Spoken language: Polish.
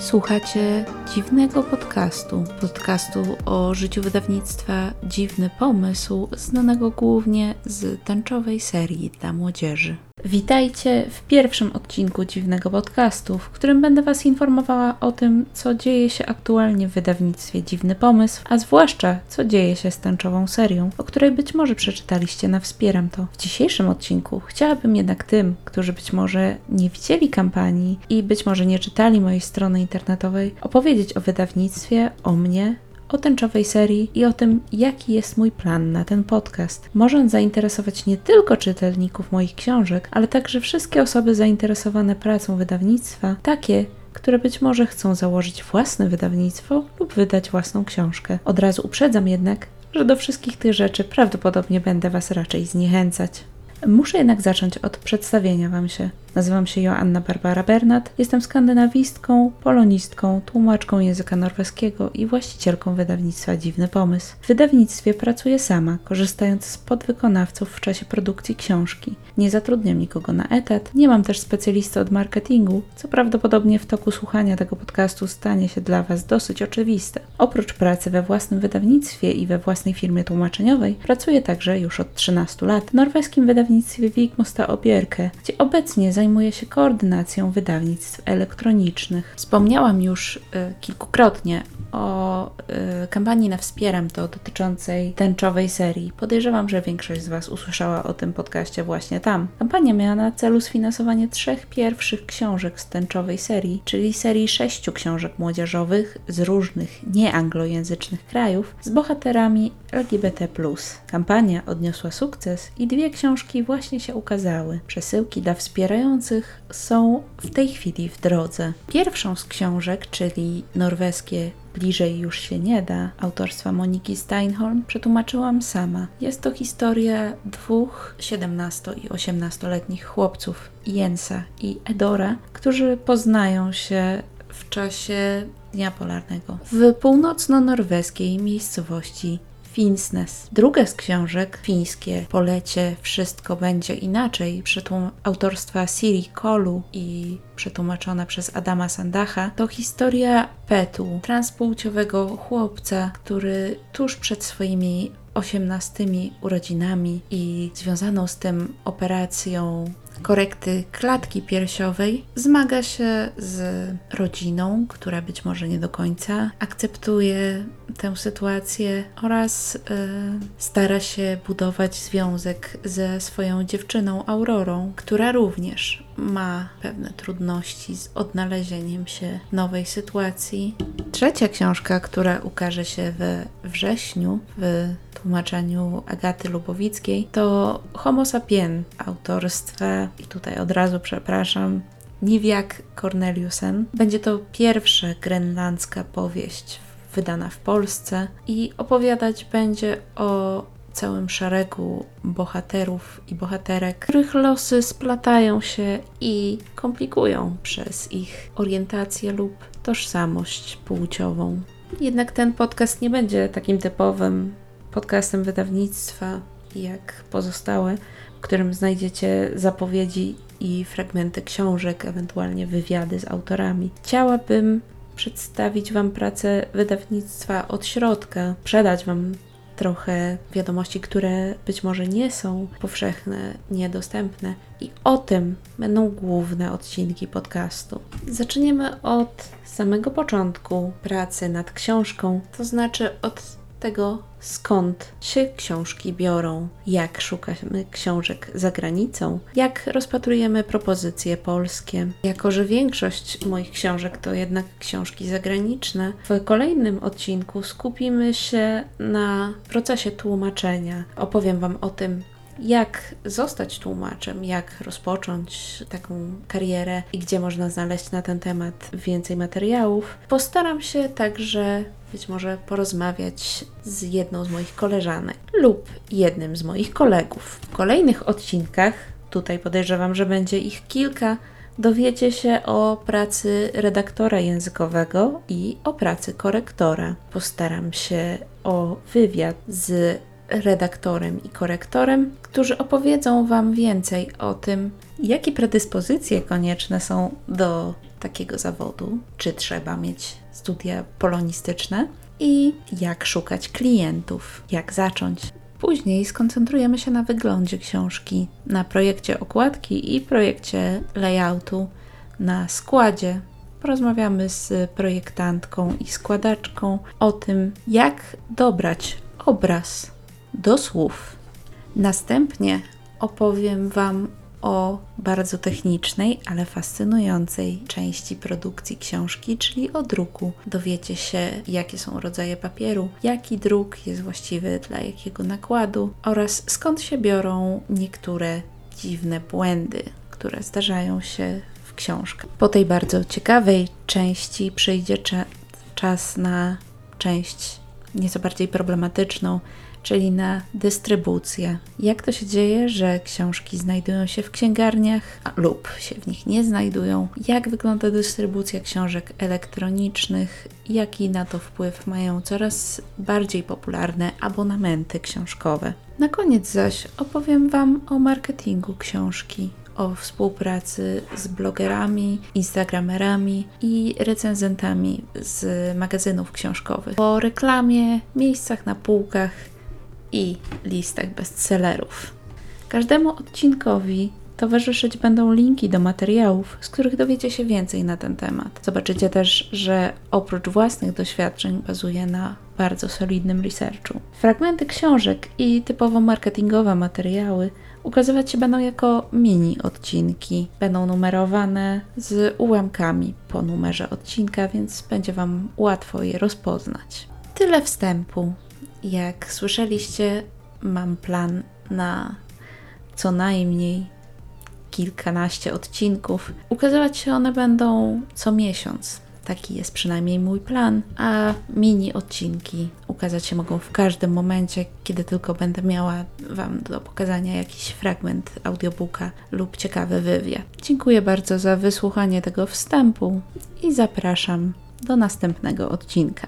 Słuchacie dziwnego podcastu, podcastu o życiu wydawnictwa Dziwny Pomysł, znanego głównie z tęczowej serii dla młodzieży. Witajcie w pierwszym odcinku dziwnego podcastu, w którym będę Was informowała o tym, co dzieje się aktualnie w wydawnictwie Dziwny Pomysł, a zwłaszcza co dzieje się z tęczową serią, o której być może przeczytaliście na Wspieram to. W dzisiejszym odcinku chciałabym jednak tym, którzy być może nie widzieli kampanii i być może nie czytali mojej strony internetowej, opowiedzieć o wydawnictwie, o mnie, o tęczowej serii i o tym, jaki jest mój plan na ten podcast. Może on zainteresować nie tylko czytelników moich książek, ale także wszystkie osoby zainteresowane pracą wydawnictwa, takie, które być może chcą założyć własne wydawnictwo lub wydać własną książkę. Od razu uprzedzam jednak, że do wszystkich tych rzeczy prawdopodobnie będę Was raczej zniechęcać. Muszę jednak zacząć od przedstawienia Wam się. Nazywam się Joanna Barbara Bernat, jestem skandynawistką, polonistką, tłumaczką języka norweskiego i właścicielką wydawnictwa Dziwny Pomysł. W wydawnictwie pracuję sama, korzystając z podwykonawców w czasie produkcji książki. Nie zatrudniam nikogo na etat, nie mam też specjalisty od marketingu, co prawdopodobnie w toku słuchania tego podcastu stanie się dla Was dosyć oczywiste. Oprócz pracy we własnym wydawnictwie i we własnej firmie tłumaczeniowej, pracuję także już od 13 lat w norweskim wydawnictwie Wigmusta Obierke, gdzie obecnie zajmuje się koordynacją wydawnictw elektronicznych. Wspomniałam już y, kilkukrotnie o y, kampanii na Wspieram to dotyczącej tęczowej serii. Podejrzewam, że większość z Was usłyszała o tym podcaście właśnie tam. Kampania miała na celu sfinansowanie trzech pierwszych książek z tęczowej serii, czyli serii sześciu książek młodzieżowych z różnych nieanglojęzycznych krajów z bohaterami LGBT. Kampania odniosła sukces i dwie książki właśnie się ukazały. Przesyłki dla wspierających są w tej chwili w drodze. Pierwszą z książek, czyli norweskie Bliżej już się nie da, autorstwa Moniki Steinholm, przetłumaczyłam sama. Jest to historia dwóch 17 i 18-letnich chłopców, Jensa i Edora, którzy poznają się w czasie Dnia Polarnego w północno-norweskiej miejscowości Finsnes. Druga z książek, fińskie Polecie Wszystko będzie inaczej, autorstwa Siri Kolu i przetłumaczona przez Adama Sandacha, to historia Petu, transpłciowego chłopca, który tuż przed swoimi osiemnastymi urodzinami i związaną z tym operacją korekty klatki piersiowej, zmaga się z rodziną, która być może nie do końca akceptuje tę sytuację oraz y, stara się budować związek ze swoją dziewczyną Aurorą, która również ma pewne trudności z odnalezieniem się nowej sytuacji. Trzecia książka, która ukaże się we wrześniu w tłumaczeniu Agaty Lubowickiej, to Homo sapien autorstwa, i tutaj od razu przepraszam, Niwiak Corneliusen. Będzie to pierwsza grenlandzka powieść wydana w Polsce i opowiadać będzie o całym szeregu bohaterów i bohaterek, których losy splatają się i komplikują przez ich orientację lub tożsamość płciową. Jednak ten podcast nie będzie takim typowym podcastem wydawnictwa jak pozostałe, w którym znajdziecie zapowiedzi i fragmenty książek, ewentualnie wywiady z autorami. Chciałabym przedstawić Wam pracę wydawnictwa od środka, przedać Wam trochę wiadomości, które być może nie są powszechne, niedostępne. I o tym będą główne odcinki podcastu. Zaczniemy od samego początku pracy nad książką, to znaczy od tego, skąd się książki biorą, jak szukamy książek za granicą, jak rozpatrujemy propozycje polskie. Jako, że większość moich książek to jednak książki zagraniczne, w kolejnym odcinku skupimy się na procesie tłumaczenia. Opowiem Wam o tym, jak zostać tłumaczem, jak rozpocząć taką karierę i gdzie można znaleźć na ten temat więcej materiałów. Postaram się także być może porozmawiać z jedną z moich koleżanek lub jednym z moich kolegów. W kolejnych odcinkach, tutaj podejrzewam, że będzie ich kilka, dowiecie się o pracy redaktora językowego i o pracy korektora. Postaram się o wywiad z redaktorem i korektorem, którzy opowiedzą Wam więcej o tym, jakie predyspozycje konieczne są do takiego zawodu, czy trzeba mieć studia polonistyczne i jak szukać klientów, jak zacząć. Później skoncentrujemy się na wyglądzie książki, na projekcie okładki i projekcie layoutu, na składzie. Porozmawiamy z projektantką i składaczką o tym, jak dobrać obraz do słów. Następnie opowiem Wam o bardzo technicznej, ale fascynującej części produkcji książki, czyli o druku. Dowiecie się, jakie są rodzaje papieru, jaki druk jest właściwy dla jakiego nakładu oraz skąd się biorą niektóre dziwne błędy, które zdarzają się w książkach. Po tej bardzo ciekawej części przyjdzie cza czas na część nieco bardziej problematyczną, czyli na dystrybucję. Jak to się dzieje, że książki znajdują się w księgarniach lub się w nich nie znajdują? Jak wygląda dystrybucja książek elektronicznych? Jaki na to wpływ mają coraz bardziej popularne abonamenty książkowe? Na koniec zaś opowiem Wam o marketingu książki, o współpracy z blogerami, instagramerami i recenzentami z magazynów książkowych, o reklamie, miejscach na półkach i listach bestsellerów. Każdemu odcinkowi towarzyszyć będą linki do materiałów, z których dowiecie się więcej na ten temat. Zobaczycie też, że oprócz własnych doświadczeń bazuje na bardzo solidnym researchu. Fragmenty książek i typowo marketingowe materiały ukazywać się będą jako mini odcinki. Będą numerowane z ułamkami po numerze odcinka, więc będzie Wam łatwo je rozpoznać. Tyle wstępu. Jak słyszeliście, mam plan na co najmniej kilkanaście odcinków. Ukazywać się one będą co miesiąc. Taki jest przynajmniej mój plan, a mini odcinki ukazać się mogą w każdym momencie, kiedy tylko będę miała Wam do pokazania jakiś fragment audiobooka lub ciekawy wywiad. Dziękuję bardzo za wysłuchanie tego wstępu i zapraszam do następnego odcinka.